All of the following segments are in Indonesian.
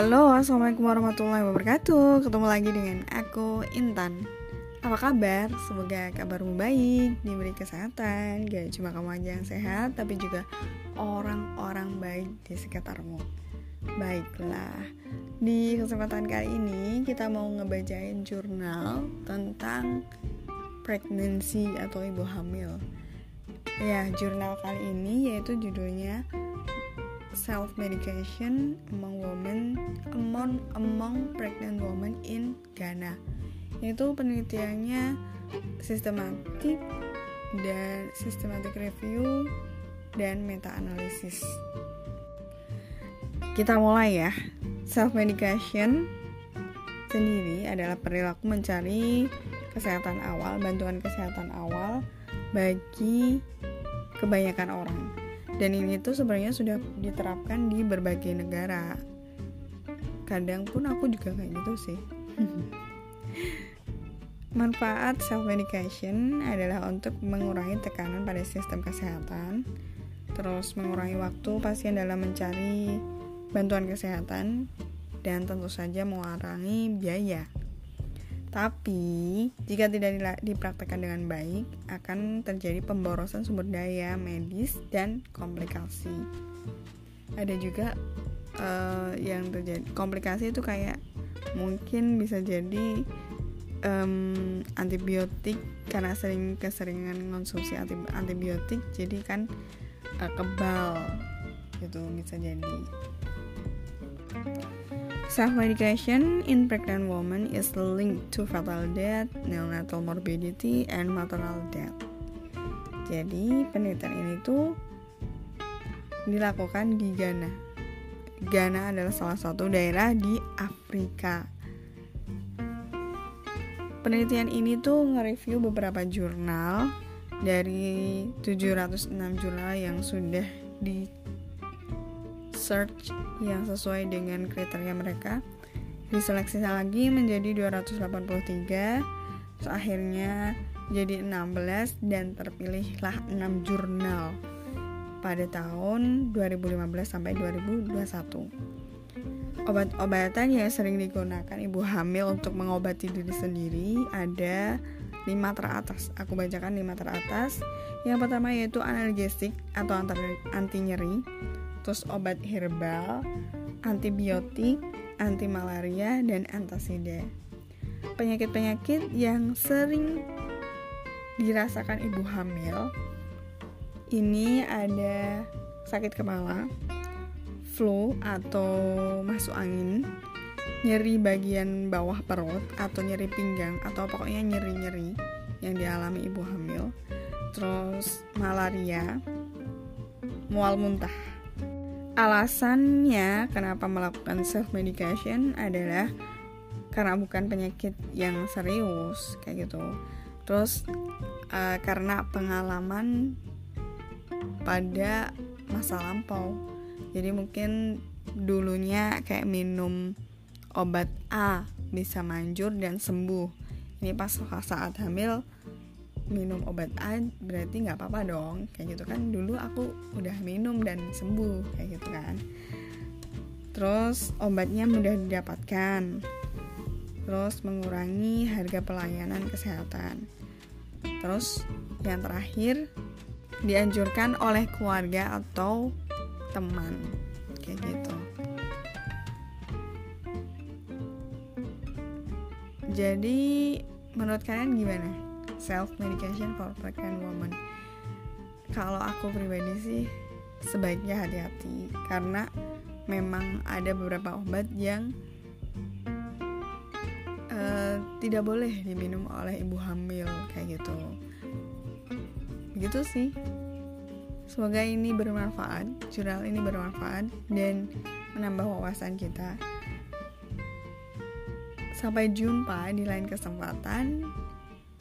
Halo, assalamualaikum warahmatullahi wabarakatuh. Ketemu lagi dengan aku Intan. Apa kabar? Semoga kabarmu baik, diberi kesehatan. Gak cuma kamu aja yang sehat, tapi juga orang-orang baik di sekitarmu. Baiklah, di kesempatan kali ini kita mau ngebacain jurnal tentang pregnancy atau ibu hamil. Ya, jurnal kali ini yaitu judulnya self medication among women among among pregnant women in Ghana. Itu penelitiannya sistematik dan systematic review dan meta analisis. Kita mulai ya. Self medication sendiri adalah perilaku mencari kesehatan awal, bantuan kesehatan awal bagi kebanyakan orang dan ini tuh sebenarnya sudah diterapkan di berbagai negara kadang pun aku juga kayak gitu sih manfaat self medication adalah untuk mengurangi tekanan pada sistem kesehatan terus mengurangi waktu pasien dalam mencari bantuan kesehatan dan tentu saja mengurangi biaya tapi, jika tidak dipraktekkan dengan baik, akan terjadi pemborosan sumber daya medis dan komplikasi. Ada juga uh, yang terjadi komplikasi itu kayak mungkin bisa jadi um, antibiotik karena sering keseringan konsumsi antibiotik, jadi kan uh, kebal gitu bisa jadi. Self-medication in pregnant women is linked to fetal death, neonatal morbidity, and maternal death. Jadi penelitian ini tuh dilakukan di Ghana. Ghana adalah salah satu daerah di Afrika. Penelitian ini tuh nge-review beberapa jurnal dari 706 jurnal yang sudah di search yang sesuai dengan kriteria mereka diseleksi lagi menjadi 283 terus akhirnya jadi 16 dan terpilihlah 6 jurnal pada tahun 2015 sampai 2021 obat-obatan yang sering digunakan ibu hamil untuk mengobati diri sendiri ada 5 teratas. Aku bacakan 5 teratas. Yang pertama yaitu analgesik atau anti nyeri terus obat herbal, antibiotik, anti malaria, dan antasida. Penyakit-penyakit yang sering dirasakan ibu hamil ini ada sakit kepala, flu atau masuk angin, nyeri bagian bawah perut atau nyeri pinggang atau pokoknya nyeri-nyeri yang dialami ibu hamil, terus malaria, mual muntah. Alasannya kenapa melakukan self medication adalah karena bukan penyakit yang serius kayak gitu. Terus uh, karena pengalaman pada masa lampau. Jadi mungkin dulunya kayak minum obat A bisa manjur dan sembuh. Ini pas saat hamil minum obat A berarti nggak apa-apa dong. Kayak gitu kan. Dulu aku udah minum dan sembuh kayak gitu kan. Terus obatnya mudah didapatkan. Terus mengurangi harga pelayanan kesehatan. Terus yang terakhir dianjurkan oleh keluarga atau teman. Kayak gitu. Jadi menurut kalian gimana? Self medication for pregnant woman. Kalau aku pribadi sih sebaiknya hati-hati. Karena memang ada beberapa obat yang uh, tidak boleh diminum oleh ibu hamil kayak gitu begitu sih. Semoga ini bermanfaat jurnal ini bermanfaat dan menambah wawasan kita. Sampai jumpa di lain kesempatan.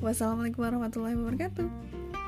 Wassalamualaikum warahmatullahi wabarakatuh.